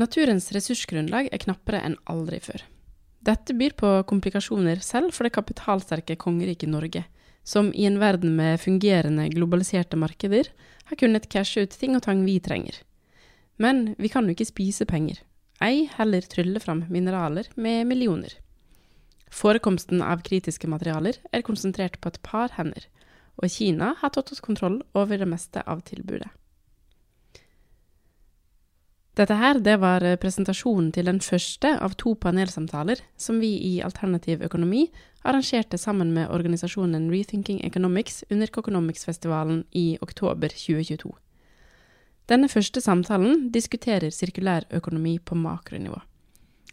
Naturens ressursgrunnlag er knappere enn aldri før. Dette byr på komplikasjoner selv for det kapitalsterke kongeriket Norge, som i en verden med fungerende globaliserte markeder har kunnet cashe ut ting og tang vi trenger. Men vi kan jo ikke spise penger, ei heller trylle fram mineraler med millioner. Forekomsten av kritiske materialer er konsentrert på et par hender, og Kina har tatt oss kontroll over det meste av tilbudet. Dette her, det var presentasjonen til den første av to panelsamtaler som vi i Alternativ økonomi arrangerte sammen med organisasjonen Rethinking Economics under Coconomics-festivalen i oktober 2022. Denne første samtalen diskuterer sirkulær økonomi på makronivå.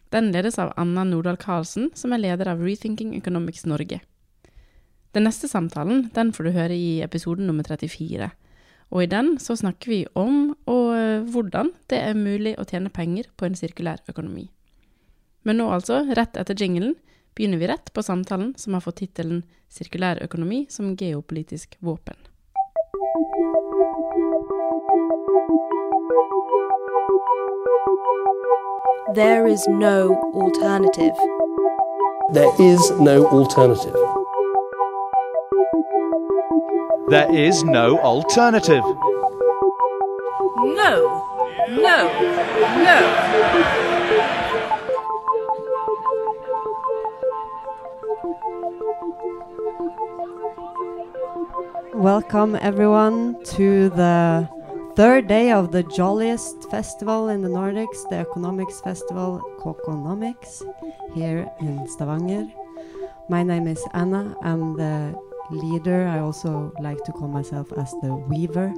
Den ledes av Anna Nordahl Karlsen, som er leder av Rethinking Economics Norge. Den neste samtalen den får du høre i episode nummer 34. Og i den så snakker vi om og eh, hvordan det er mulig å tjene penger på en sirkulær økonomi. Men nå altså, rett etter jinglen, begynner vi rett på samtalen som har fått tittelen Sirkulær økonomi som geopolitisk våpen. There is no alternative. There is no alternative. There is no alternative. No, no, no. Welcome everyone to the third day of the jolliest festival in the Nordics, the Economics Festival, Coconomics, here in Stavanger. My name is Anna. I'm the leader. I also like to call myself as the weaver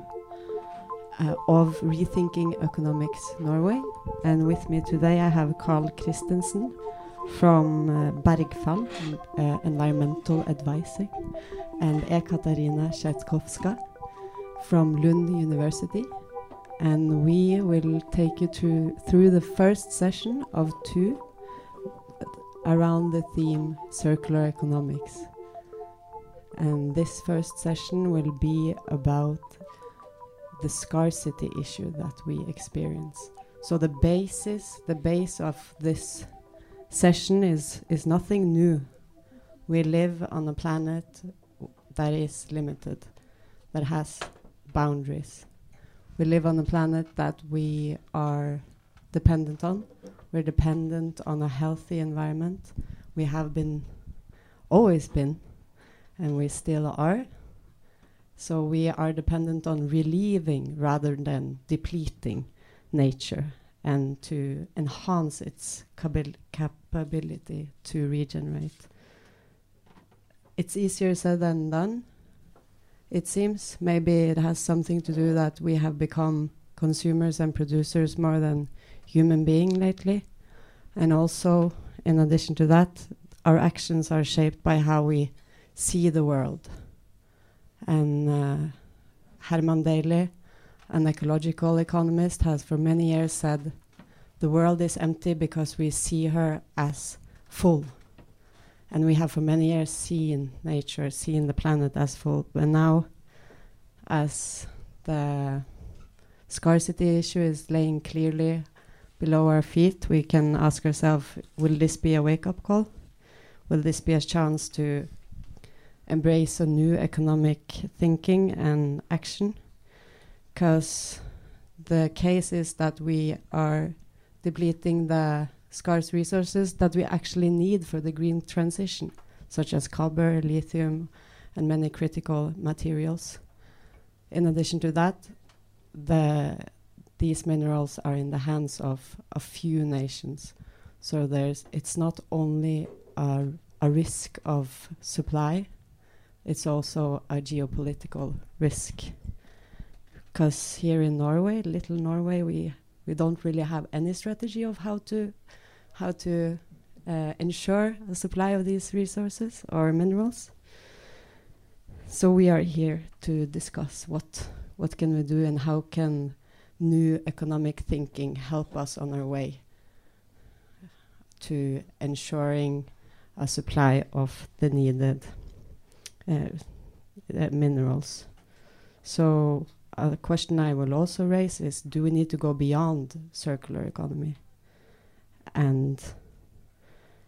uh, of Rethinking Economics Norway. And with me today I have Carl Christensen from uh, Bergfall, uh, environmental advisor, and Ekaterina Chertkovskaya from Lund University. And we will take you to, through the first session of two around the theme circular economics. And this first session will be about the scarcity issue that we experience. So the basis, the base of this session is is nothing new. We live on a planet that is limited, that has boundaries. We live on a planet that we are dependent on. We're dependent on a healthy environment. We have been, always been, and we still are. So we are dependent on relieving rather than depleting nature and to enhance its capability to regenerate. It's easier said than done. It seems maybe it has something to do that we have become consumers and producers more than human being lately. And also, in addition to that, our actions are shaped by how we see the world. And uh, Herman Daly, an ecological economist, has for many years said the world is empty because we see her as full. And we have for many years seen nature, seen the planet as full. But now, as the scarcity issue is laying clearly below our feet, we can ask ourselves will this be a wake up call? Will this be a chance to embrace a new economic thinking and action? Because the case is that we are depleting the scarce resources that we actually need for the green transition, such as copper, lithium, and many critical materials. In addition to that, the, these minerals are in the hands of a few nations. So there's, it's not only a, a risk of supply, it's also a geopolitical risk. Because here in Norway, little Norway, we we don't really have any strategy of how to how to uh, ensure a supply of these resources or minerals. So we are here to discuss what what can we do and how can new economic thinking help us on our way to ensuring a supply of the needed Uh, uh, minerals. So uh, a question I will also raise is do we need to go beyond circular economy? And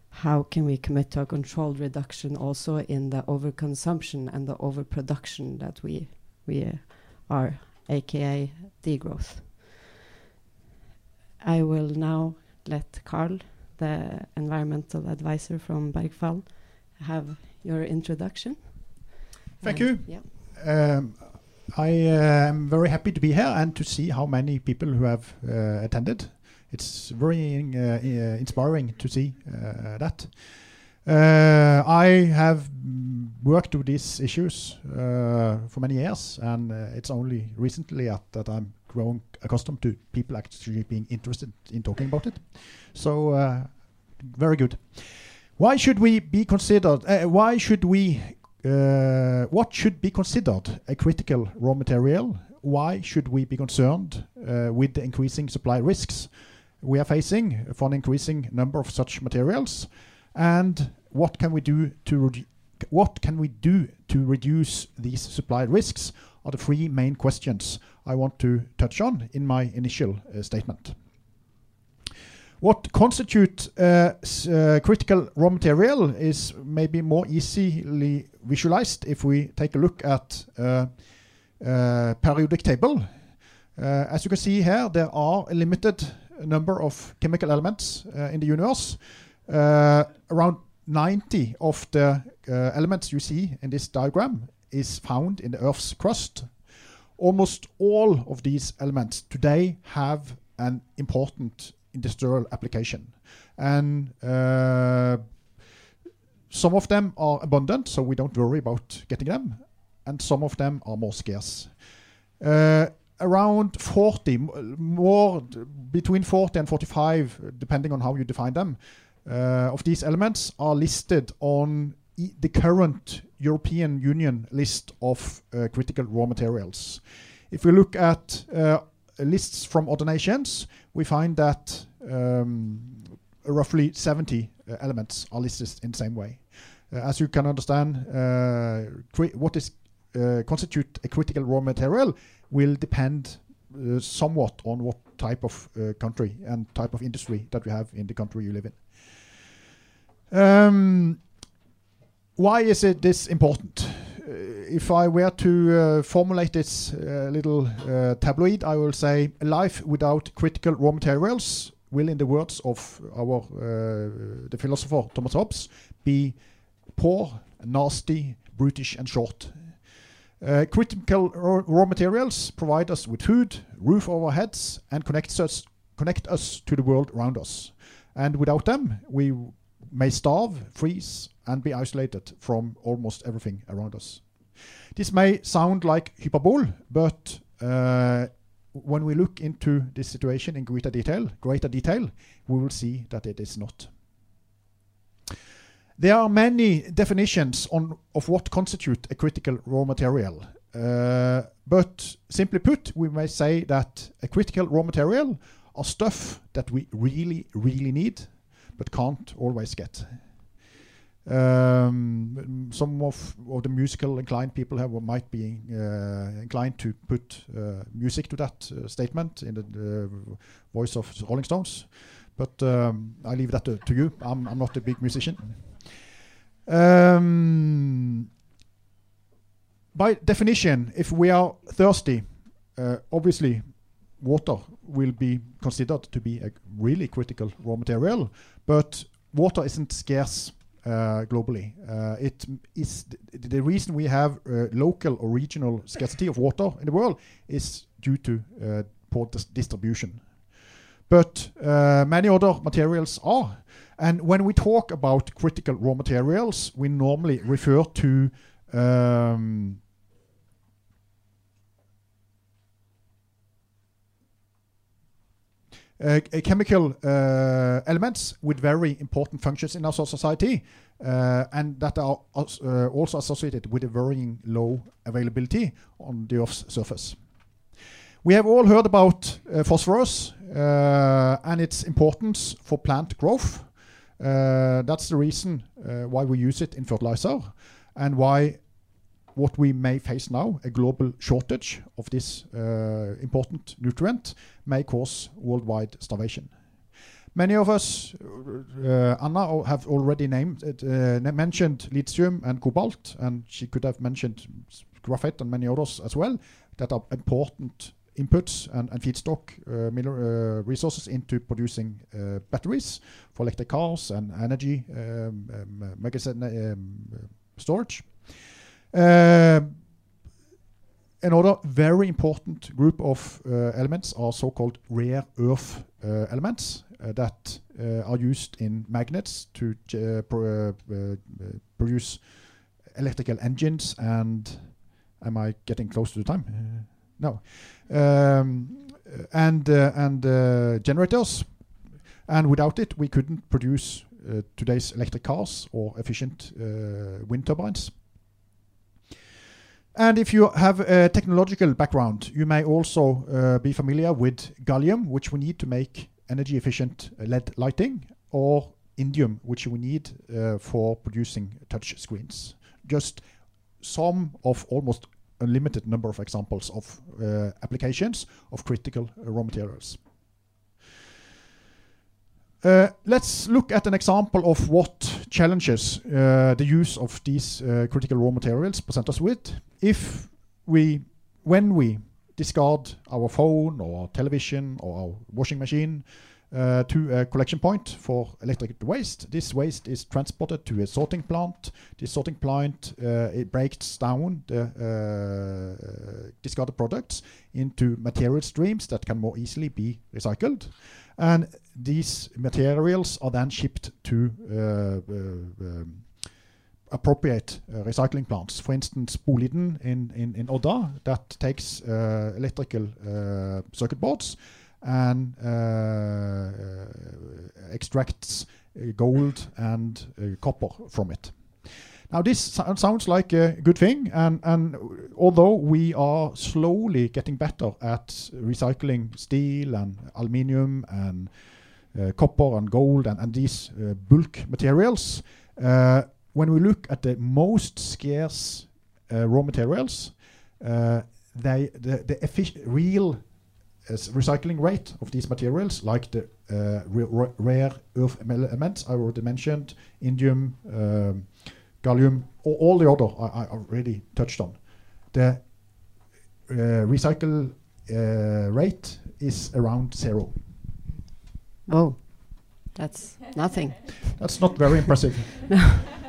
how can we commit to a controlled reduction also in the overconsumption and the overproduction that we we uh, are, aka degrowth? I will now let Carl, the environmental advisor from Bergfall, have your introduction. Thank And- you. Yeah. Um, I am very happy to be here and to see how many people who have uh, attended. It's very uh, uh, inspiring to see uh, that. Uh, I have worked with these issues uh, for many years, and uh, it's only recently at, that I'm growing accustomed to people actually being interested in talking about it. So, uh, very good. Why should we be considered? Uh, why should we uh, what should be considered a critical raw material? Why should we be concerned uh, with the increasing supply risks we are facing for an increasing number of such materials? And what can we do to what can we do to reduce these supply risks? Are the three main questions I want to touch on in my initial uh, statement. What constitutes uh, uh, critical raw material is maybe more easily visualized if we take a look at uh, periodic table. As you can see here, there are a limited number of chemical elements in the universe. Around 90 of the elements you see in this diagram is found in the Earth's crust. Almost all of these elements today have an important industrial application. And uh, some of them are abundant, so we don't worry about getting them, and some of them are more scarce. Uh, around 40, more between 40 and 45, uh, depending on how you define them, uh, of these elements are listed on e- the current European Union list of uh, critical raw materials. If we look at uh, lists from other nations, we find that um, roughly 70 uh, elements are listed in the same way. Uh, as you can understand, uh, what is constitute a critical raw material will depend uh, somewhat on what type of uh, country and type of industry that you have in the country you live in. Um, why is it this important? Uh, if I were to uh, formulate this uh, little tabloid, I will say life without critical raw materials will, in the words of our the philosopher Thomas Hobbes, be poor, nasty, brutish, and short. Uh, critical raw, materials provide us with food, roof over our heads, and connect us connect us to the world around us. And without them, we may starve, freeze, and be isolated from almost everything around us. This may sound like hyperbole, but uh, when we look into this situation in greater detail, greater detail, we will see that it is not. There are many definitions on of what constitute a critical raw material. Uh, but simply put, we may say that a critical raw material are stuff that we really, really need, but can't always get. Um, some of, of the musical inclined people have might be uh, inclined to put uh, music to that uh, statement in the, voice of Rolling Stones, but um, I leave that to, to you. I'm, I'm not a big musician. Um, by definition, if we are thirsty, uh, obviously water will be considered to be a really critical raw material, but water isn't scarce globally. Uh, it is th- the reason we have uh, local or regional scarcity of water in the world is due to uh, poor dis- distribution. But uh, many other materials are. And when we talk about critical raw materials, we normally refer to um, uh, uh, chemical uh, elements with very important functions in our society, uh, and that are als- uh, also associated with a varying low availability on the Earth's surface. We have all heard about uh, phosphorus uh, and its importance for plant growth. Uh, that's the reason uh, why we use it in fertilizer and why what we may face now, a global shortage of this uh, important nutrient, may cause worldwide starvation. Many of us, uh, Anna, have already named it, uh, mentioned lithium and cobalt, and she could have mentioned graphite and many others as well that are important inputs and, and feedstock uh, uh, resources into producing uh, batteries for electric cars and energy um, um, uh, magazine um, storage. Um, another very important group of uh, elements are so-called rare earth uh, elements that are used in magnets to produce electrical engines and am I getting close to the time? No. Um, and and generators. And without it, we couldn't produce today's electric cars or efficient wind turbines. And if you have a technological background, you may also uh, be familiar with gallium, which we need to make energy efficient uh, LED lighting, or indium, which we need uh, for producing touch screens. Just some of almost unlimited number of examples of uh, applications of critical uh, raw materials. Uh, let's look at an example of what challenges uh, the use of these uh, critical raw materials present us with. If we, when we discard our phone or television or our washing machine uh, to a collection point for electric waste, this waste is transported to a sorting plant. This sorting plant uh, it breaks down the discarded products into material streams that can more easily be recycled. And these materials are then shipped to uh, uh, um, appropriate uh, recycling plants. For instance, Boliden in, Odda that takes electrical circuit boards and extracts gold and copper from it. Now, this so- sounds like a good thing, and, although we are slowly getting better at recycling steel and aluminium and copper and gold and, and these uh, bulk materials, uh, when we look at the most scarce uh, raw materials, uh, they the, the real uh, recycling rate of these materials, like the uh, ra- ra- rare earth elements I already mentioned, indium, um, gallium, or all the other I, I already touched on, the uh, recycle uh, rate is around zero. Whoa, that's nothing. That's not very impressive.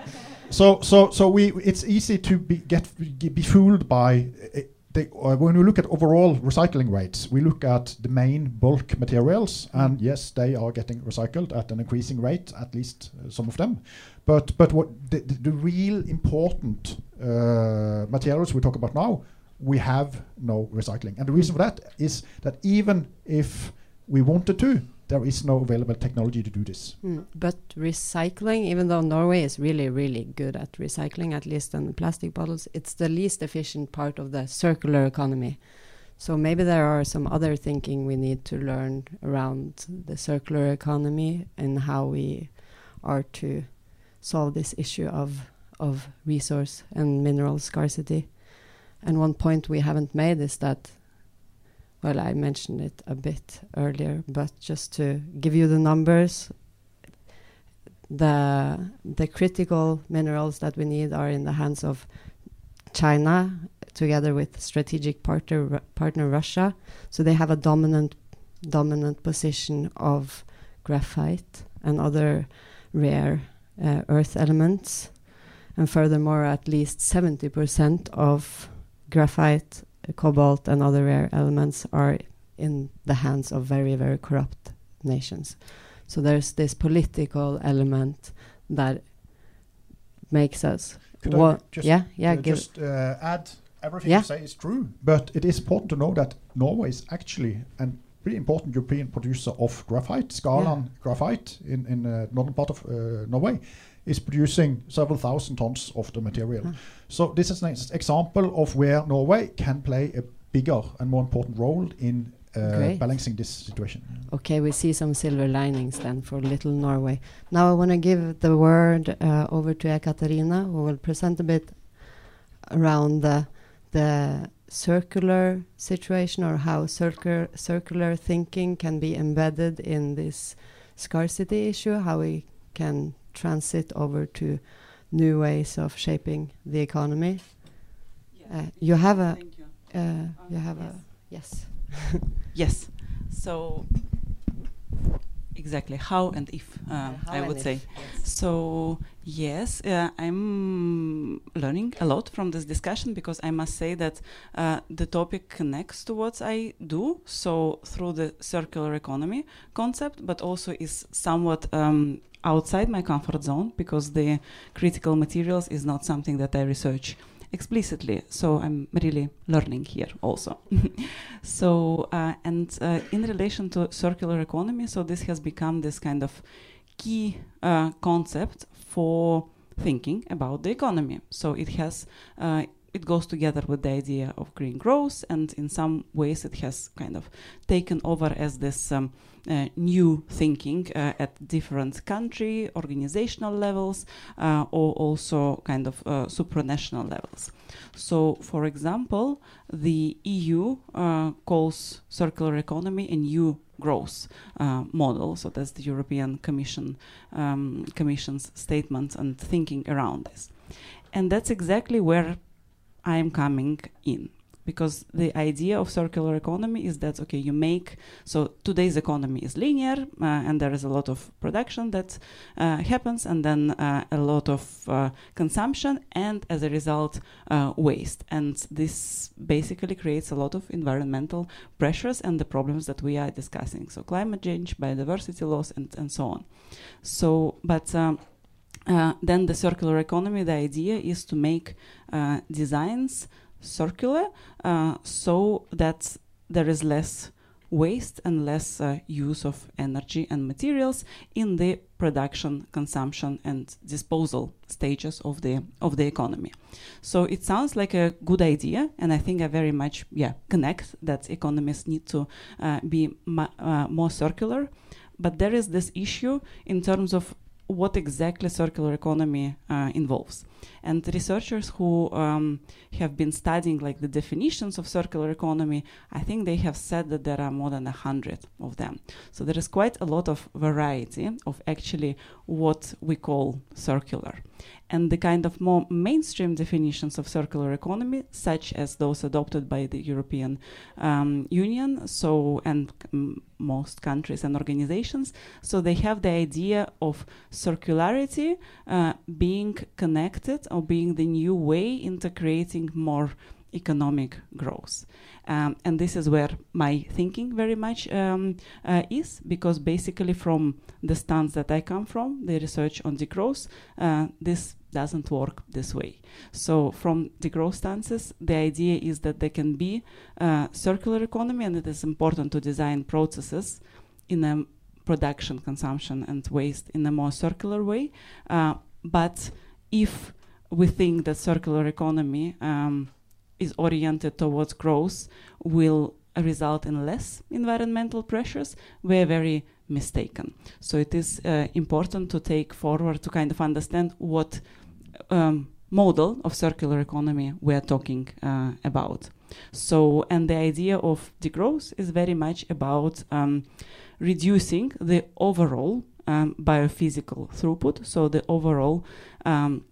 So, so, so we it's easy to be get be fooled by uh, the, uh, when we look at overall recycling rates. We look at the main bulk materials, and yes, they are getting recycled at an increasing rate, at least uh, some of them. But but what the, the, the real important uh, materials we talk about now, we have no recycling, and the reason for that is that even if we wanted to, there is no available technology to do this. Mm, But recycling, even though Norway is really, really good at recycling, at least on plastic bottles, it's the least efficient part of the circular economy. So maybe there are some other thinking we need to learn around the circular economy and how we are to solve this issue of of resource and mineral scarcity. And one point we haven't made is that well, I mentioned it a bit earlier, but just to give you the numbers, the the critical minerals that we need are in the hands of China, together with strategic partner partner Russia. So they have a dominant dominant position of graphite and other rare uh, earth elements, and furthermore, at least seventy percent of graphite, cobalt, and other rare elements are in the hands of very very corrupt nations. So there's this political element that makes us. Could I just, yeah, yeah, uh, just uh, add everything Yeah. you say is true, but it is important to know that Norway is actually a pretty important European producer of graphite. Skaland graphite in in uh, northern part of uh, Norway is producing several thousand tons of the material. Ah. So this is an ex- example of where Norway can play a bigger and more important role in uh, balancing this situation. Okay, we see some silver linings then for little Norway. Now I want to give the word uh, over to Ekaterina, who will present a bit around the the circular situation or how circular circular thinking can be embedded in this scarcity issue, how we can transit over to new ways of shaping the economy. Uh, you have a Thank you. uh, you have a yes. Yes. So exactly how and if uh, I would say. So yes, uh, I'm learning a lot from this discussion because I must say that uh, the topic connects to what I do. So through the circular economy concept, but also is somewhat um, outside my comfort zone because the critical materials is not something that I research explicitly. So I'm really learning here also. so uh, and uh, in relation to circular economy, so this has become this kind of key uh, concept for thinking about the economy. So it has uh, it goes together with the idea of green growth, and in some ways it has kind of taken over as this um, uh, new thinking uh, at different country organizational levels uh, or also kind of uh, supranational levels. So, for example, the EU uh, calls circular economy a new growth uh, model. So that's the European Commission um, Commission's statement and thinking around this, and that's exactly where I am coming in. Because the idea of circular economy is that okay you make so today's economy is linear uh, and there is a lot of production that uh, happens and then uh, a lot of uh, consumption and as a result uh, waste. And this basically creates a lot of environmental pressures and the problems that we are discussing. So climate change biodiversity loss and, and so on. So but um, uh, then the circular economy the idea is to make uh, designs circular uh, so that there is less waste and less uh, use of energy and materials in the production consumption and disposal stages of the of the economy. So it sounds like a good idea and i think i very much yeah connect that economists need to uh, be uh, more circular. But there is this issue in terms of what exactly circular economy uh, involves. And researchers who um, have been studying like the definitions of circular economy, I think they have said that there are more than a hundred of them. So there is quite a lot of variety of actually what we call circular. And the kind of more mainstream definitions of circular economy, such as those adopted by the European um, Union, so and um, most countries and organizations, so they have the idea of circularity uh, being connected or being the new way into creating more economic growth. Um, and this is where my thinking very much um, uh, is, because basically, from the stance that I come from, the research on degrowth, uh, this doesn't work this way. So, from degrowth stances, the idea is that there can be uh, circular economy, and it is important to design processes in a production, consumption, and waste in a more circular way. Uh, but if we think that circular economy um, is oriented towards growth will result in less environmental pressures, we're very mistaken. So it is uh, important to take forward to kind of understand what um, model of circular economy we're talking uh, about. So, and the idea of degrowth is very much about um, reducing the overall um, biophysical throughput, so the overall um,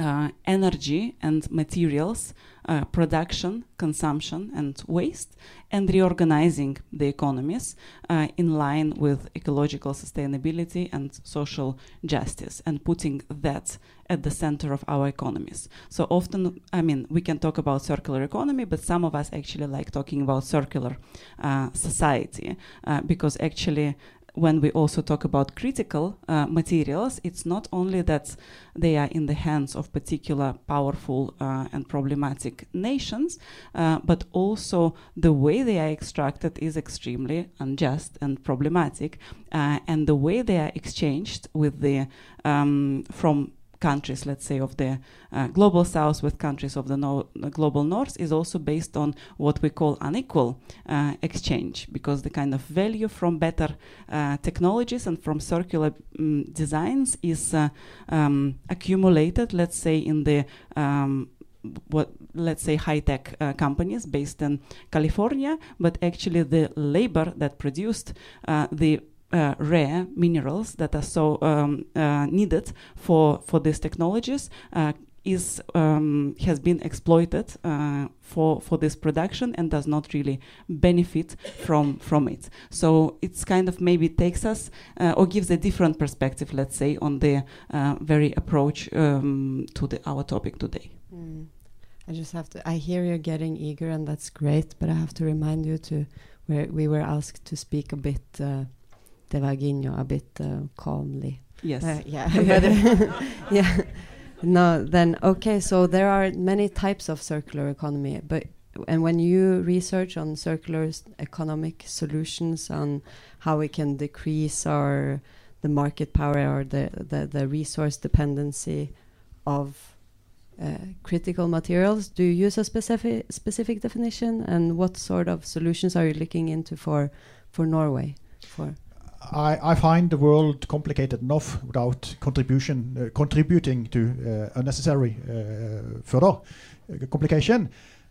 uh, energy and materials uh, production, consumption, and waste, and reorganizing the economies uh, in line with ecological sustainability and social justice, and putting that at the center of our economies. So often, I mean, we can talk about circular economy, but some of us actually like talking about circular uh, society uh, because actually when we also talk about critical uh, materials, it's not only that they are in the hands of particular powerful uh, and problematic nations, uh, but also the way they are extracted is extremely unjust and problematic, uh, and the way they are exchanged with the um, from countries, let's say, of the uh, global south with countries of the, no- global north is also based on what we call unequal uh, exchange, because the kind of value from better uh, technologies and from circular um, designs is uh, um, accumulated, let's say, in the um, what let's say high tech uh, companies based in California, but actually the labor that produced uh, the uh, rare minerals that are so um, uh, needed for for these technologies uh, is um, has been exploited uh, for for this production and does not really benefit from from it. So it's kind of maybe takes us uh, or gives a different perspective, let's say, on the uh, very approach um, to the our topic today. Mm. I just have to. I hear you're getting eager, and that's great. But I have to remind you to where we were asked to speak a bit a bit uh, calmly. Yes. Uh, yeah. yeah. No. Then okay. So there are many types of circular economy, but and when you research on circular economic solutions on how we can decrease our the market power or the the, the resource dependency of uh, critical materials. Do you use a specific specific definition, and what sort of solutions are you looking into for for Norway? For I, I find the world complicated enough without contribution uh, contributing to uh, unnecessary uh, further uh, complication.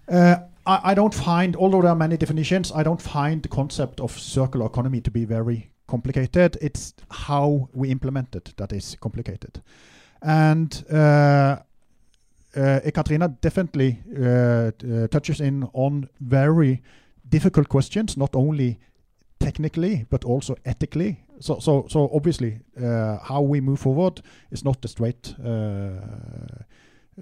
Uh, I, I don't find, although there are many definitions, I don't find the concept of circular economy to be very complicated. It's how we implement it that is complicated. And uh, Ekaterina definitely touches in on very difficult questions, not only technically but also ethically. So, so, so obviously, uh, how we move forward is not a straight. Uh,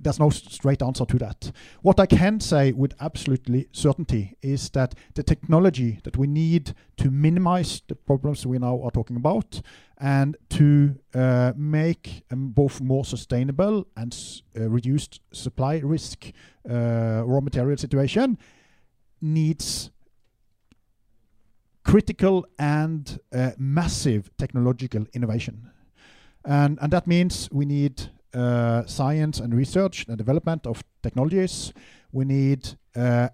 there's no straight answer to that. What I can say with absolutely certainty is that the technology that we need to minimize the problems we now are talking about and to uh, make um, both more sustainable and uh, reduced supply risk uh, raw material situation needs critical and uh, massive technological innovation. And, and that means we need uh, science and research and development of technologies. We need uh,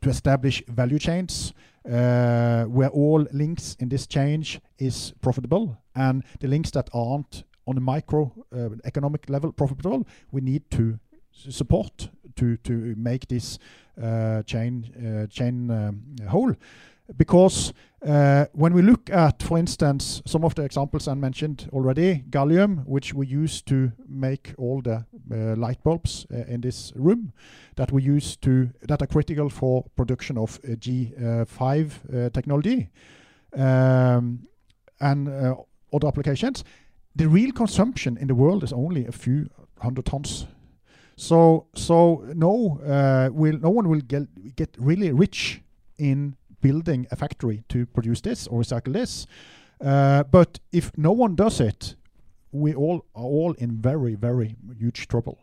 to establish value chains uh, where all links in this change is profitable, and the links that aren't on a micro uh, economic level profitable, we need to support to to make this uh, chain chain um, whole. Because uh, when we look at, for instance, some of the examples I mentioned already, gallium, which we use to make all the uh, light bulbs uh, in this room, that we use to that are critical for production of uh, G5 uh, technology, um, and other applications. The real consumption in the world is only a few hundred tons. So, so no, uh, will no one will get get really rich in building a factory to produce this or recycle this. Uh, but if no one does it, we all are all in very, very huge trouble.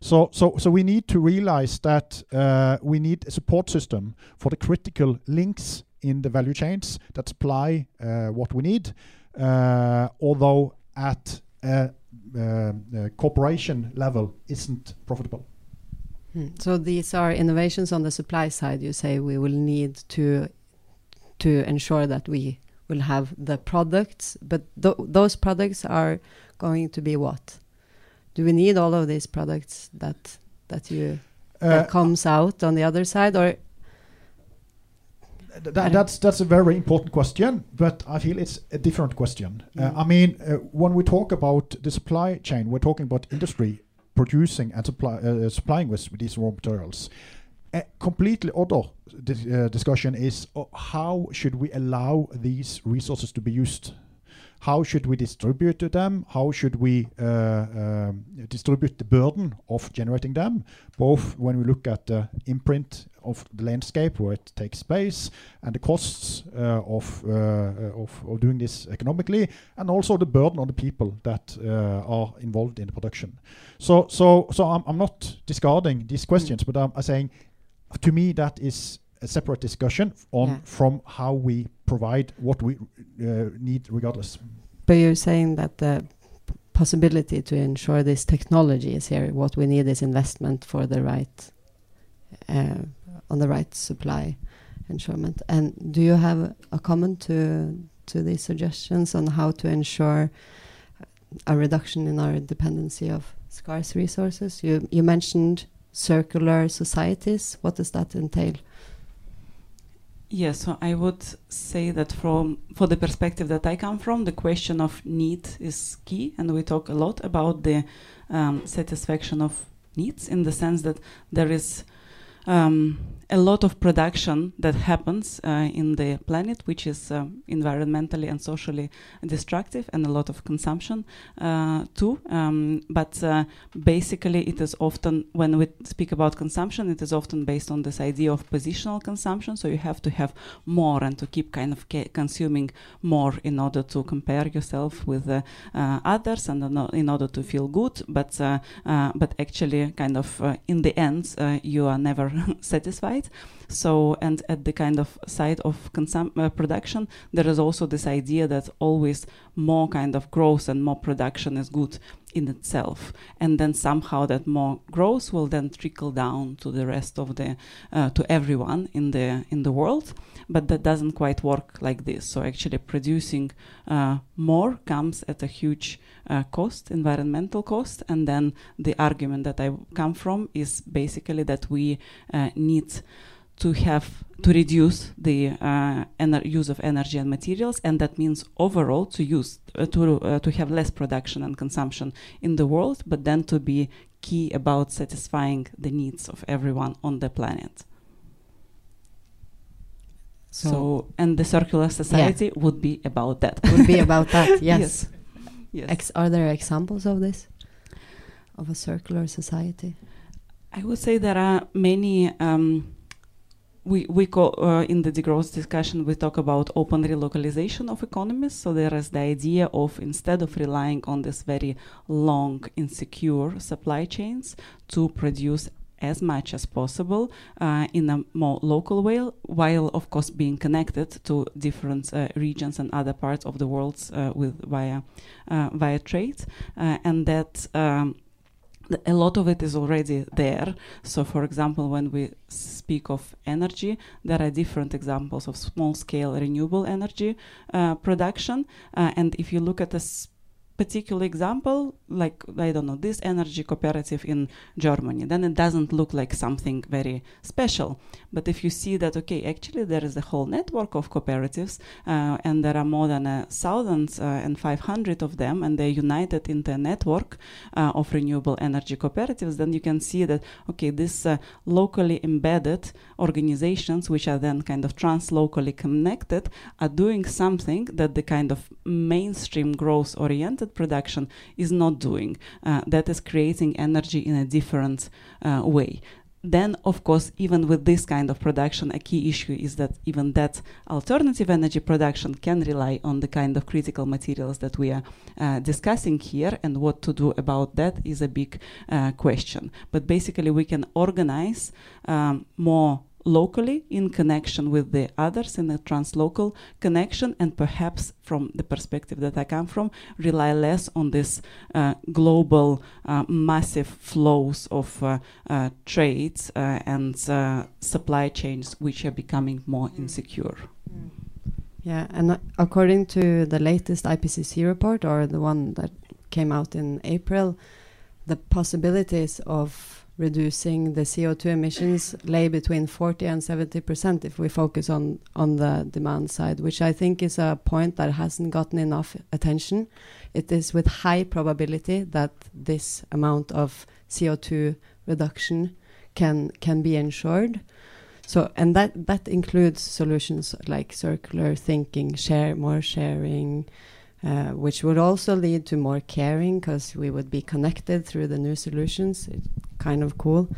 So, so, so we need to realize that uh, we need a support system for the critical links in the value chains that supply uh, what we need, uh, although at a, um, a corporation level isn't profitable. Hmm. So these are innovations on the supply side. You say we will need to to ensure that we will have the products, but th those products are going to be what? Do we need all of these products that that you Uh, that comes out on the other side, or Th- that, that's that's a very important question, but I feel it's a different question. Uh, I mean, uh, when we talk about the supply chain, we're talking about industry producing and supply, uh, supplying us with these raw materials. A completely other dis- uh, discussion is uh, how should we allow these resources to be used? How should we distribute them? How should we uh, um, distribute the burden of generating them? Both when we look at the imprint of the landscape where it takes place and the costs uh, of, uh, uh, of of doing this economically, and also the burden on the people that uh, are involved in the production. So so so I'm, I'm not discarding these questions, but I'm, I'm saying to me that is a separate discussion on Yeah. from how we provide what we uh, need regardless. but you're saying that the possibility to ensure this technology is here. What we need is investment for the right uh, on the right supply ensurement. And do you have a comment to to these suggestions on how to ensure a reduction in our dependency of scarce resources? You you mentioned circular societies. What does that entail? Yes, so I would say that from for the perspective that I come from, the question of need is key, and we talk a lot about the um, satisfaction of needs in the sense that there is um, a lot of production that happens uh, in the planet, which is uh, environmentally and socially destructive, and a lot of consumption uh, too. Um, but uh, basically, it is often, when we speak about consumption, it is often based on this idea of positional consumption. So you have to have more and to keep kind of consuming more in order to compare yourself with uh, uh, others and in order to feel good. But but actually, kind of in the end, you are never satisfied. So, and at the kind of side of consum- uh, production, there is also this idea that always more kind of growth and more production is good in itself, and then somehow that more growth will then trickle down to the rest of the uh, to everyone in the in the world. But that doesn't quite work like this. So actually, producing uh, more comes at a huge uh, cost, environmental cost, and then the argument that I come from is basically that we uh, need to have to reduce the uh, use of energy and materials, and that means overall to use uh, to uh, to have less production and consumption in the world, but then to be key about satisfying the needs of everyone on the planet. So, so and the circular society yeah. would be about that. Would be about that. Yes. yes. yes. Ex are there examples of this? Of a circular society? I would say there are many. Um, we we call uh, in the degrowth discussion we talk about open relocalization of economies so there is the idea of instead of relying on this very long insecure supply chains to produce as much as possible uh, in a more local way, while of course being connected to different uh, regions and other parts of the world uh, with via uh, via trade, uh, and that. Um, a lot of it is already there. So, for example, when we speak of energy, there are different examples of small scale renewable energy uh, production. Uh, and if you look at a particular example, like I don't know, this energy cooperative in Germany, then it doesn't look like something very special. But if you see that, okay, actually there is a whole network of cooperatives, uh, and there are more than a thousand uh, and five hundred of them, and they're united into a network uh, of renewable energy cooperatives, then you can see that okay, these uh, locally embedded organizations, which are then kind of trans-locally connected, are doing something that the kind of mainstream growth-oriented production is not doing. Uh, that is creating energy in a different uh, way then of course even with this kind of production a key issue is that even that alternative energy production can rely on the kind of critical materials that we are uh, discussing here and what to do about that is a big uh, question but basically we can organize um, more locally in connection with the others in a translocal connection and perhaps from the perspective that I come from rely less on this uh, global uh, massive flows of uh, uh trades uh, and uh, supply chains which are becoming more mm. insecure. Mm. Yeah, and according to the latest IPCC report or the one that came out in April, the possibilities of reducing the CO2 emissions lay between 40 and 70 percent if we focus on on the demand side, which I think is a point that hasn't gotten enough attention. It is with high probability that this amount of CO2 reduction can can be ensured. So and that that includes solutions like circular thinking, share more sharing, uh, which would also lead to more caring because we would be connected through the new solutions. It's kind of cool.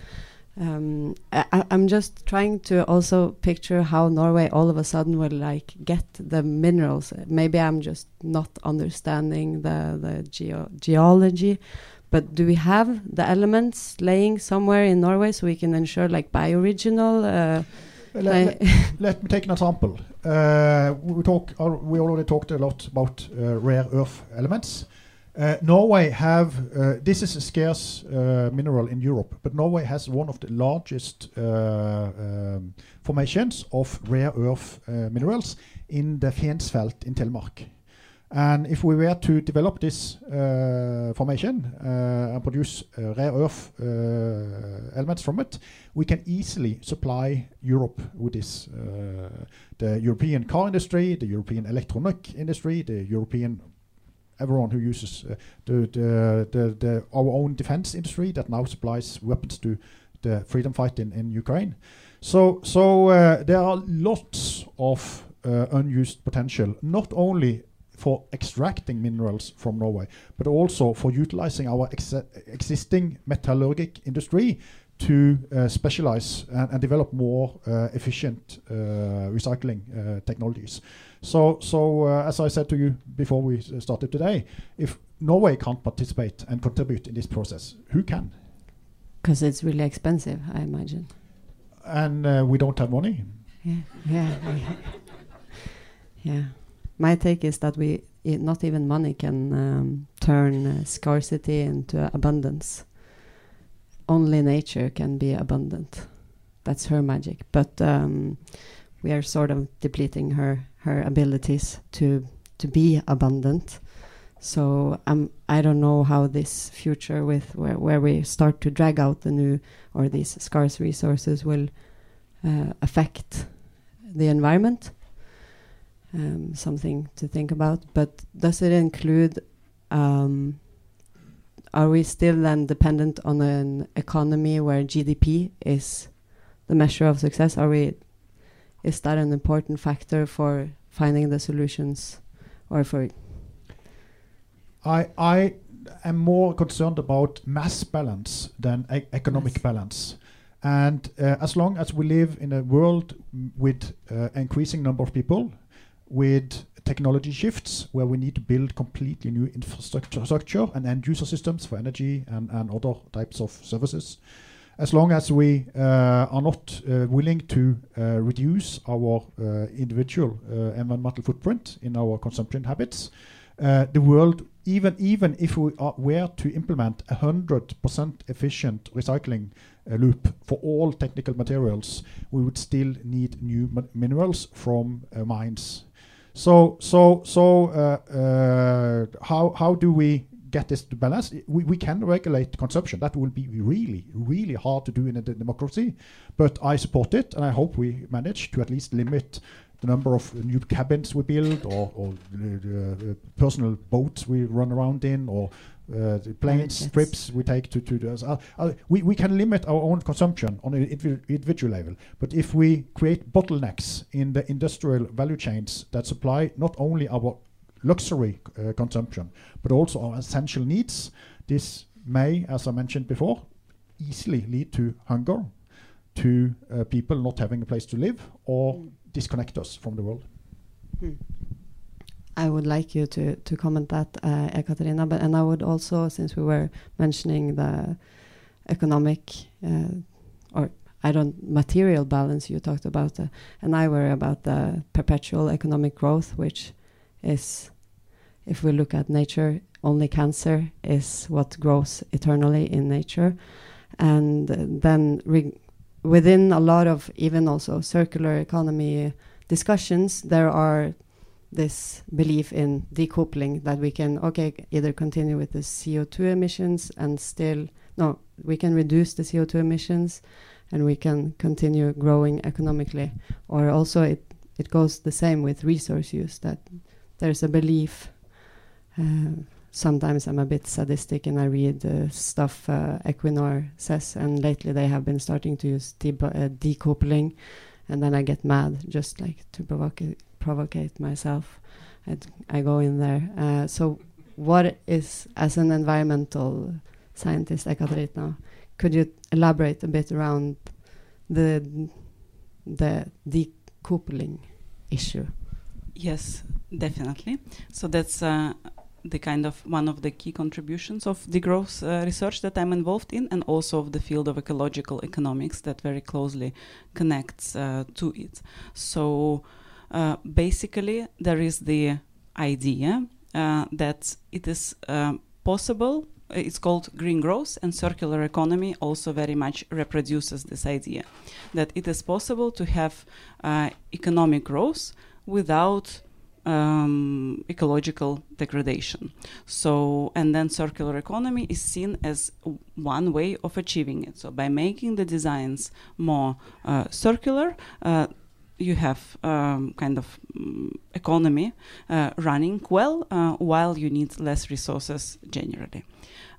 Um, I, am just trying to also picture how Norway all of a sudden will like get the minerals. Maybe I'm just not understanding the the geo geology, but do we have the elements laying somewhere in Norway so we can ensure like bioregional? Uh, let, let, let, me take an example. Uh, we talk. Uh, we already talked a lot about uh, rare earth elements. Uh, Norway have uh, this is a scarce uh, mineral in Europe, but Norway has one of the largest um, formations of rare earth minerals in the Fensfelt in Telemark. And if we were to develop this uh, formation uh, and produce uh, rare earth uh, elements from it, we can easily supply Europe with this. Uh, the European car industry, the European electronic industry, the European everyone who uses uh, the, the, the, the our own defense industry that now supplies weapons to the freedom fight in, in Ukraine. So so uh, there are lots of uh, unused potential, not only for extracting minerals from Norway, but also for utilizing our ex existing metallurgic industry to uh, specialize and, and, develop more uh, efficient uh, recycling uh, technologies. So, so uh, as I said to you before we started today, if Norway can't participate and contribute in this process, who can? Because it's really expensive, I imagine. And uh, we don't have money. Yeah, yeah, yeah. My take is that we, not even money can um, turn uh, scarcity into abundance. Only nature can be abundant. That's her magic. But um, we are sort of depleting her her abilities to to be abundant. So um, I don't know how this future with where, where we start to drag out the new or these scarce resources will uh, affect the environment. Um, something to think about. But does it include? Um, are we still then dependent on an economy where GDP is the measure of success? Are we is that an important factor for finding the solutions or for I I am more concerned about mass balance than e economic yes. balance. And uh, as long as we live in a world with uh, increasing number of people, with technology shifts where we need to build completely new infrastructure and end user systems for energy and, and other types of services, as long as we uh, are not uh, willing to uh, reduce our individual environmental footprint in our consumption habits, the world, even even if we are, were to implement a hundred percent efficient recycling uh, loop for all technical materials, we would still need new minerals from uh, mines. So so so uh, how how do we get this to balance. We, we can regulate consumption. That will be really, really hard to do in a democracy. But I support it, and I hope we manage to at least limit the number of new cabins we build, or, or uh, personal boats we run around in, or uh, the planes trips we take to to the, uh, uh, we we can limit our own consumption on an individual level. But if we create bottlenecks in the industrial value chains that supply not only our luxury uh, consumption, but also our essential needs. This may, as I mentioned before, easily lead to hunger, to uh, people not having a place to live, or mm. disconnect us from the world. Mm. I would like you to to comment that, uh, Ekaterina, but and I would also, since we were mentioning the economic uh, or I don't material balance you talked about, uh, and I worry about the perpetual economic growth, which is if we look at nature, only cancer is what grows eternally in nature. And then within a lot of even also circular economy discussions, there are this belief in decoupling that we can okay either continue with the CO2 emissions and still no we can reduce the CO2 emissions and we can continue growing economically. Or also it it goes the same with resource use that there's a belief uh, sometimes I'm a bit sadistic and I read uh, stuff uh, Equinor says, and lately they have been starting to use de uh, decoupling, and then I get mad just like to provocate provocate myself. I'd, I go in there. Uh, so, what is as an environmental scientist, Ekaterina, could you elaborate a bit around the the decoupling issue? Yes, definitely. So that's uh, the kind of one of the key contributions of degrowth uh, research that I'm involved in, and also of the field of ecological economics that very closely connects uh, to it. So uh, basically, there is the idea uh, that it is uh, possible. It's called green growth, and circular economy also very much reproduces this idea that it is possible to have uh, economic growth without um, ecological degradation. So, and then circular economy is seen as one way of achieving it. So, by making the designs more uh, circular, uh, you have um, kind of mm, economy uh, running well uh, while you need less resources generally.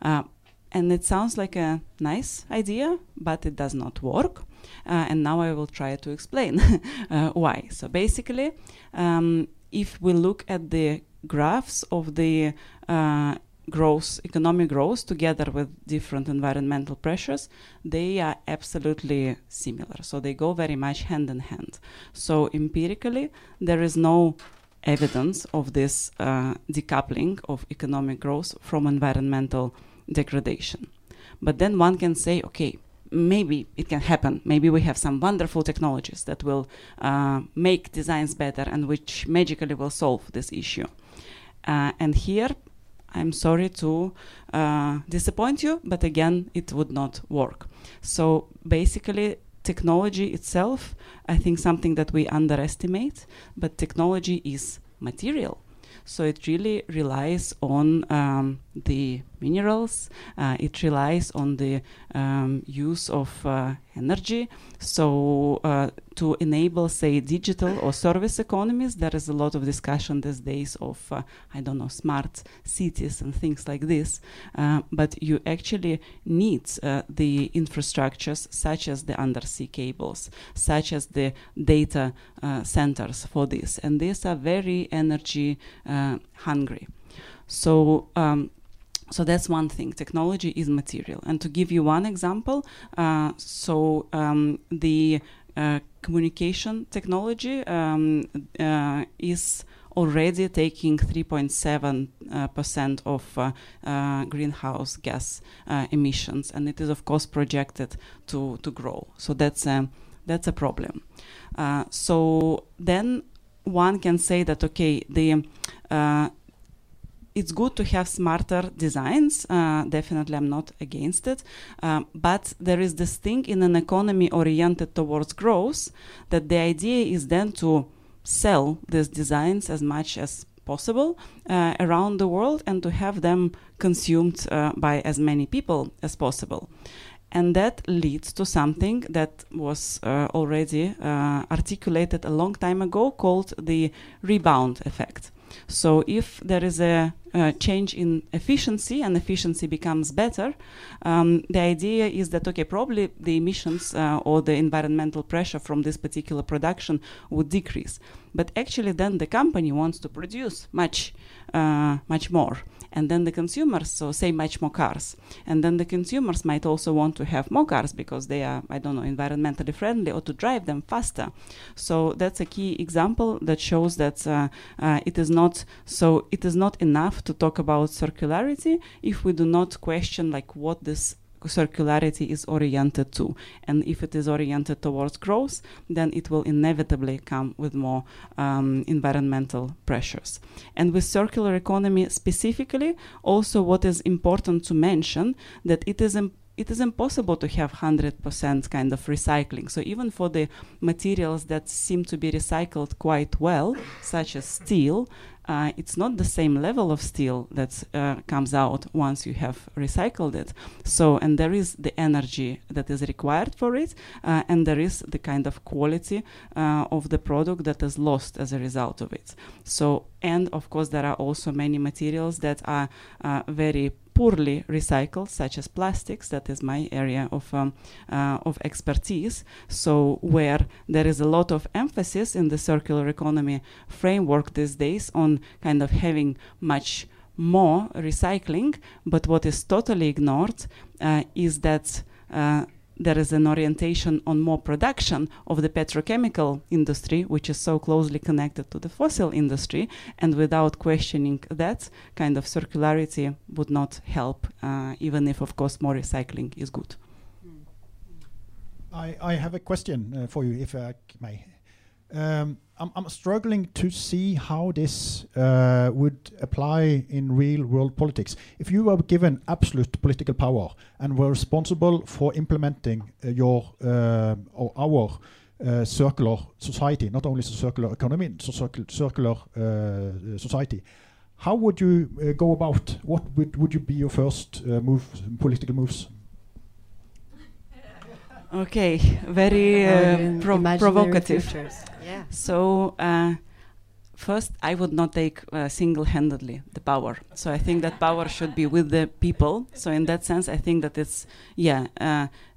Uh, and it sounds like a nice idea, but it does not work. Uh, and now I will try to explain uh, why. So basically, um, if we look at the graphs of the uh, growth, economic growth, together with different environmental pressures, they are absolutely similar. So they go very much hand in hand. So empirically, there is no evidence of this uh, decoupling of economic growth from environmental degradation. But then one can say, okay, maybe it can happen. Maybe we have some wonderful technologies that will uh, make designs better and which magically will solve this issue. Uh, and here, I'm sorry to uh, disappoint you, but again, it would not work. So basically, technology itself, I think something that we underestimate, but technology is material. So it really relies on um, the minerals, uh, it relies on the um, use of uh, energy. So uh, to enable, say, digital or service economies, there is a lot of discussion these days of, I don't know, smart cities and things like this. But you actually need the infrastructures such as the undersea cables, such as the data centers for this. And these are very energy hungry. So um, so that's one thing. Technology is material. And to give you one example, uh, so um, the uh, communication technology um, uh, is already taking 3.7 uh, percent of uh, uh, greenhouse gas emissions, and it is of course projected to to grow. So that's a that's a problem. So then one can say that okay, the it's good to have smarter designs. Uh, definitely, I'm not against it. Um, but there is this thing in an economy oriented towards growth that the idea is then to sell these designs as much as possible uh, around the world and to have them consumed uh, by as many people as possible. And that leads to something that was uh, already uh, articulated a long time ago called the rebound effect. So if there is a, change in efficiency and efficiency becomes better, um, the idea is that okay, probably the emissions uh, or the environmental pressure from this particular production would decrease. But actually, then the company wants to produce much, uh, much more, and then the consumers, so say much more cars, and then the consumers might also want to have more cars because they are, I don't know, environmentally friendly or to drive them faster. So that's a key example that shows that uh, uh, it is not so. It is not enough to talk about circularity if we do not question like what this circularity is oriented to and if it is oriented towards growth then it will inevitably come with more um, environmental pressures and with circular economy specifically also what is important to mention that it is it is impossible to have 100% kind of recycling. So, even for the materials that seem to be recycled quite well, such as steel, uh, it's not the same level of steel that uh, comes out once you have recycled it. So, and there is the energy that is required for it, uh, and there is the kind of quality uh, of the product that is lost as a result of it. So, and of course, there are also many materials that are uh, very poorly recycled, such as plastics. That is my area of um, uh, of expertise. So where there is a lot of emphasis in the circular economy framework these days on kind of having much more recycling, but what is totally ignored uh, is that. Uh, there is an orientation on more production of the petrochemical industry, which is so closely connected to the fossil industry, and without questioning that, kind of circularity would not help, uh, even if, of course, more recycling is good. I, I have a question uh, for you, if I may. Um, I'm, I'm struggling to see how this uh, would apply in real world politics. If you were given absolute political power and were responsible for implementing uh, your uh, or our uh, circular society, not only circular economy, so circular uh, society. How would you uh, go about? What would would you be your first move, political moves? Okay, very uh, pro- provocative. futures. Yeah. So, uh, first, I would not take uh, single handedly the power. So, I think that power should be with the people. So, in that sense, I think that it's, yeah.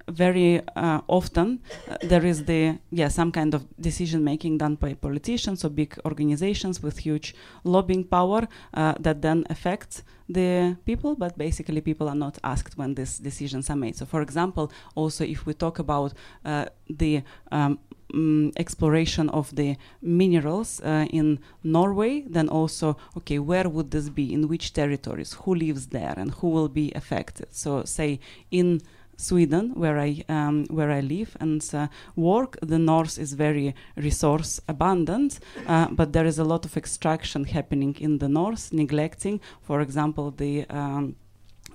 Very uh, often uh, there is the yeah some kind of decision making done by politicians or big organizations with huge lobbying power uh, that then affects the people but basically people are not asked when these decisions are made so for example also if we talk about uh, the um, mm, exploration of the minerals uh, in Norway, then also, okay, where would this be? In which territories? Who lives there and who will be affected? So, say in Sweden, where I um, where I live and uh, work, the north is very resource abundant, uh, but there is a lot of extraction happening in the north, neglecting, for example, the um,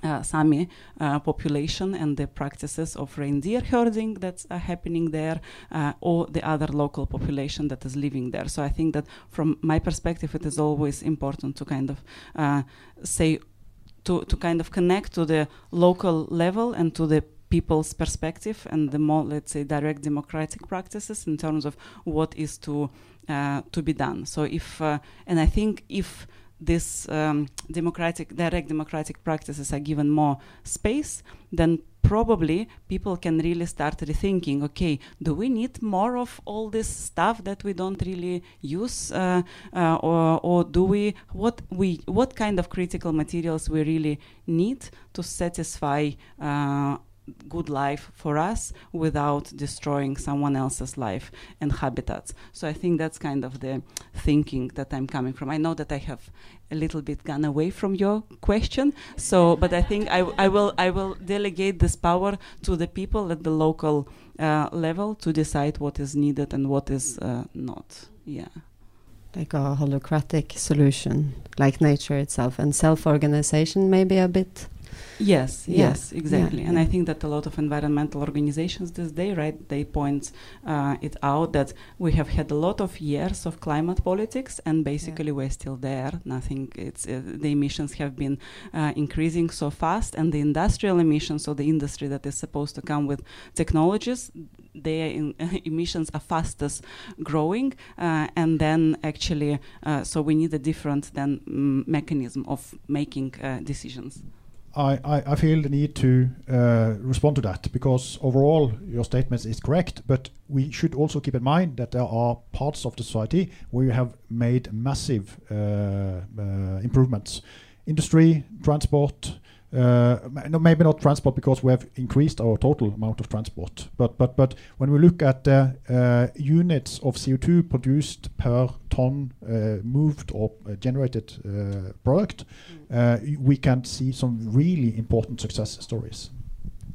uh, Sami uh, population and the practices of reindeer herding that's uh, happening there, uh, or the other local population that is living there. So I think that from my perspective, it is always important to kind of uh, say to, to kind of connect to the local level and to the people's perspective and the more let's say direct democratic practices in terms of what is to uh, to be done. So if uh, and i think if this um, democratic direct democratic practices are given more space then probably people can really start rethinking okay do we need more of all this stuff that we don't really use uh, uh, or, or do we what we what kind of critical materials we really need to satisfy uh, good life for us without destroying someone else's life and habitats. So I think that's kind of the thinking that I'm coming from. I know that I have a little bit gone away from your question. So, but I think I, I will I will delegate this power to the people at the local uh, level to decide what is needed and what is uh, not. Yeah. Like a holocratic solution, like nature itself, and self-organization, maybe a bit. Yes, Yeah, yes, exactly. yeah, And I think that a lot of environmental organizations this day, right, they point uh, it out that we have had a lot of years of climate politics, and basically we're still there. Nothing. It's uh, the emissions have been uh, increasing so fast, and the industrial emissions, so the industry that is supposed to come with technologies, their in, emissions are fastest growing, uh, and then actually, uh, so we need a different then mm, mechanism of making uh, decisions. I, feel the need to uh, respond to that because overall your statement is correct, but we should also keep in mind that there are parts of the society where we have made massive uh, uh, improvements. Industry, transport, no, maybe not transport because we have increased our total amount of transport. But but but when we look at the uh, units of CO2 produced per ton uh, moved or uh, generated uh, product, uh, we can see some really important success stories.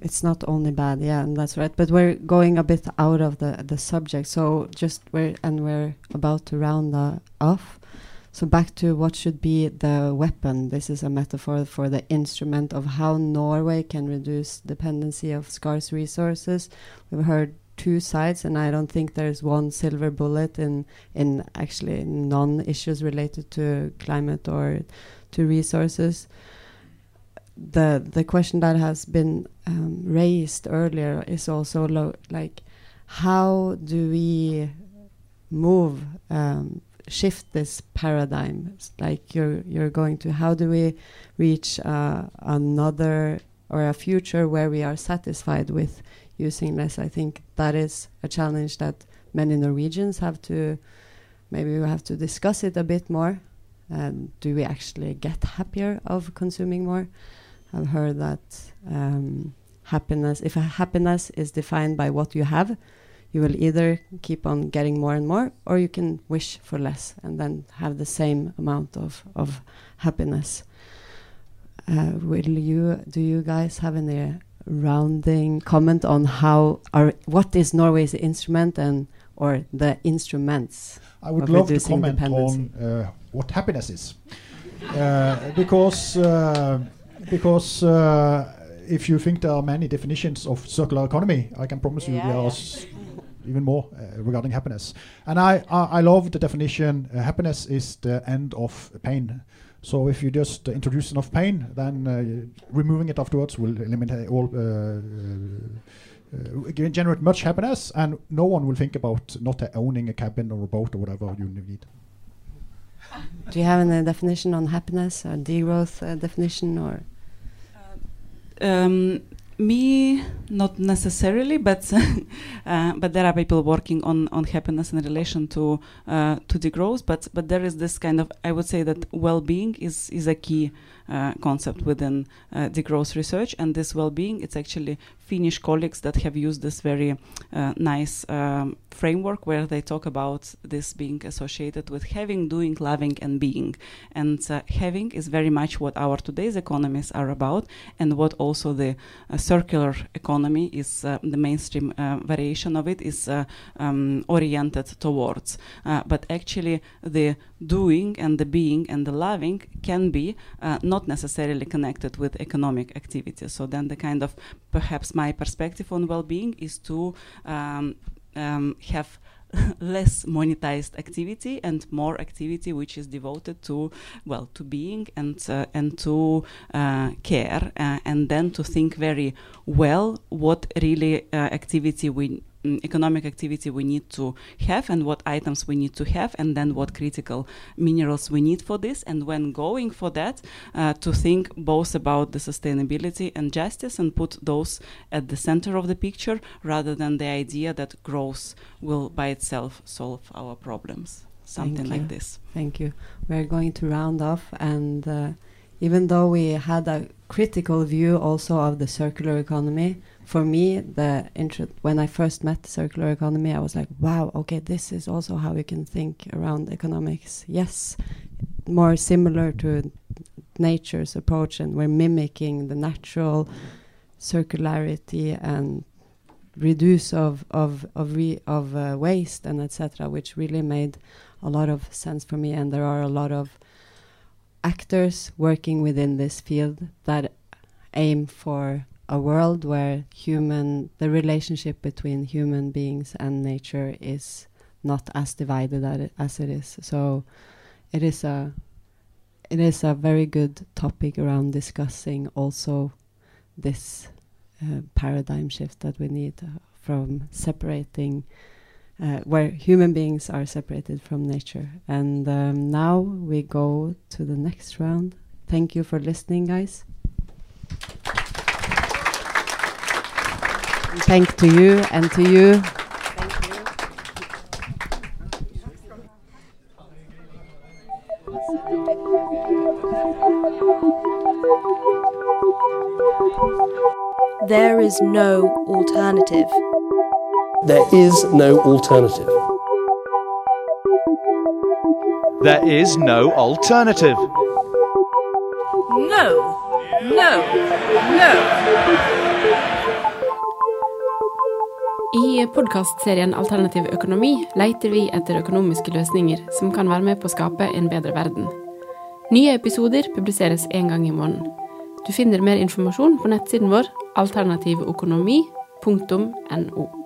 It's not only bad, yeah, and that's right. But we're going a bit out of the the subject, so just we're and we're about to round uh, off. So back to what should be the weapon. This is a metaphor for the instrument of how Norway can reduce dependency of scarce resources. We've heard two sides, and I don't think there's one silver bullet in in actually non-issues related to climate or to resources. The the question that has been um, raised earlier is also like how do we move um, shift this paradigm. Like you're you're going to how do we reach uh, another or a future where we are satisfied with using less? I think that is a challenge that many norwegians have to maybe we have to discuss it a bit more. And do we actually get happier of consuming more? I've heard that um, happiness if happiness is defined by what you have you will either keep on getting more and more or you can wish for less and then have the same amount of, of happiness. Uh, will you do you guys have any rounding comment on how our what is norway's instrument and or the instruments I would of love to comment on uh, what happiness is, uh, because uh, because uh, if you think there are many definitions of circular economy, I can promise you there yeah. are s- even more uh, regarding happiness. And I, I, I love the definition uh, happiness is the end of pain. So if you just uh, introduce enough pain, then uh, removing it afterwards will eliminate all, uh, uh, uh, generate much happiness, and no one will think about not uh, owning a cabin or a boat or whatever you need. Do you have any definition on happiness or degrowth uh, definition or? Um, me, not necessarily, but uh, but there are people working on, on happiness in relation to uh, to degrowth. But but there is this kind of I would say that well-being is is a key concept within uh, degrowth research, and this well-being it's actually Finnish colleagues that have used this very uh, nice um, framework where they talk about this being associated with having, doing, loving, and being. And uh, having is very much what our today's economies are about, and what also the uh, circular economy is uh, the mainstream uh, variation of it is uh, um, oriented towards. Uh, but actually, the doing and the being and the loving can be uh, not necessarily connected with economic activity. So then the kind of perhaps my perspective on well-being is to um, um, have less monetized activity and more activity which is devoted to well to being and uh, and to uh, care uh, and then to think very well what really uh, activity we economic activity we need to have and what items we need to have and then what critical minerals we need for this. And when going for that uh, to think both about the sustainability and justice and put those at the center of the picture rather than the idea that growth will by itself solve our problems. Something like this. Thank you. We're going to round off, and uh, even though we had a critical view also of the circular economy, for me, the intro- when I first met circular economy, I was like, "Wow, okay, this is also how we can think around economics." Yes, more similar to nature's approach, and we're mimicking the natural circularity and reduce of of of re- of uh, waste and etc., which really made a lot of sense for me. And there are a lot of actors working within this field that aim for a world where human the relationship between human beings and nature is not as divided as it is. So it is a it is a very good topic around discussing also this uh, paradigm shift that we need uh, from separating uh, where human beings are separated from nature. And um, now we go to the next round. Thank you for listening, guys. Thank to you and to you. There is no alternative. There is no alternative. There is no alternative. No, no, no. I podkastserien Alternativ økonomi leter vi etter økonomiske løsninger som kan være med på å skape en bedre verden. Nye episoder publiseres én gang i måneden. Du finner mer informasjon på nettsiden vår alternativøkonomi.no.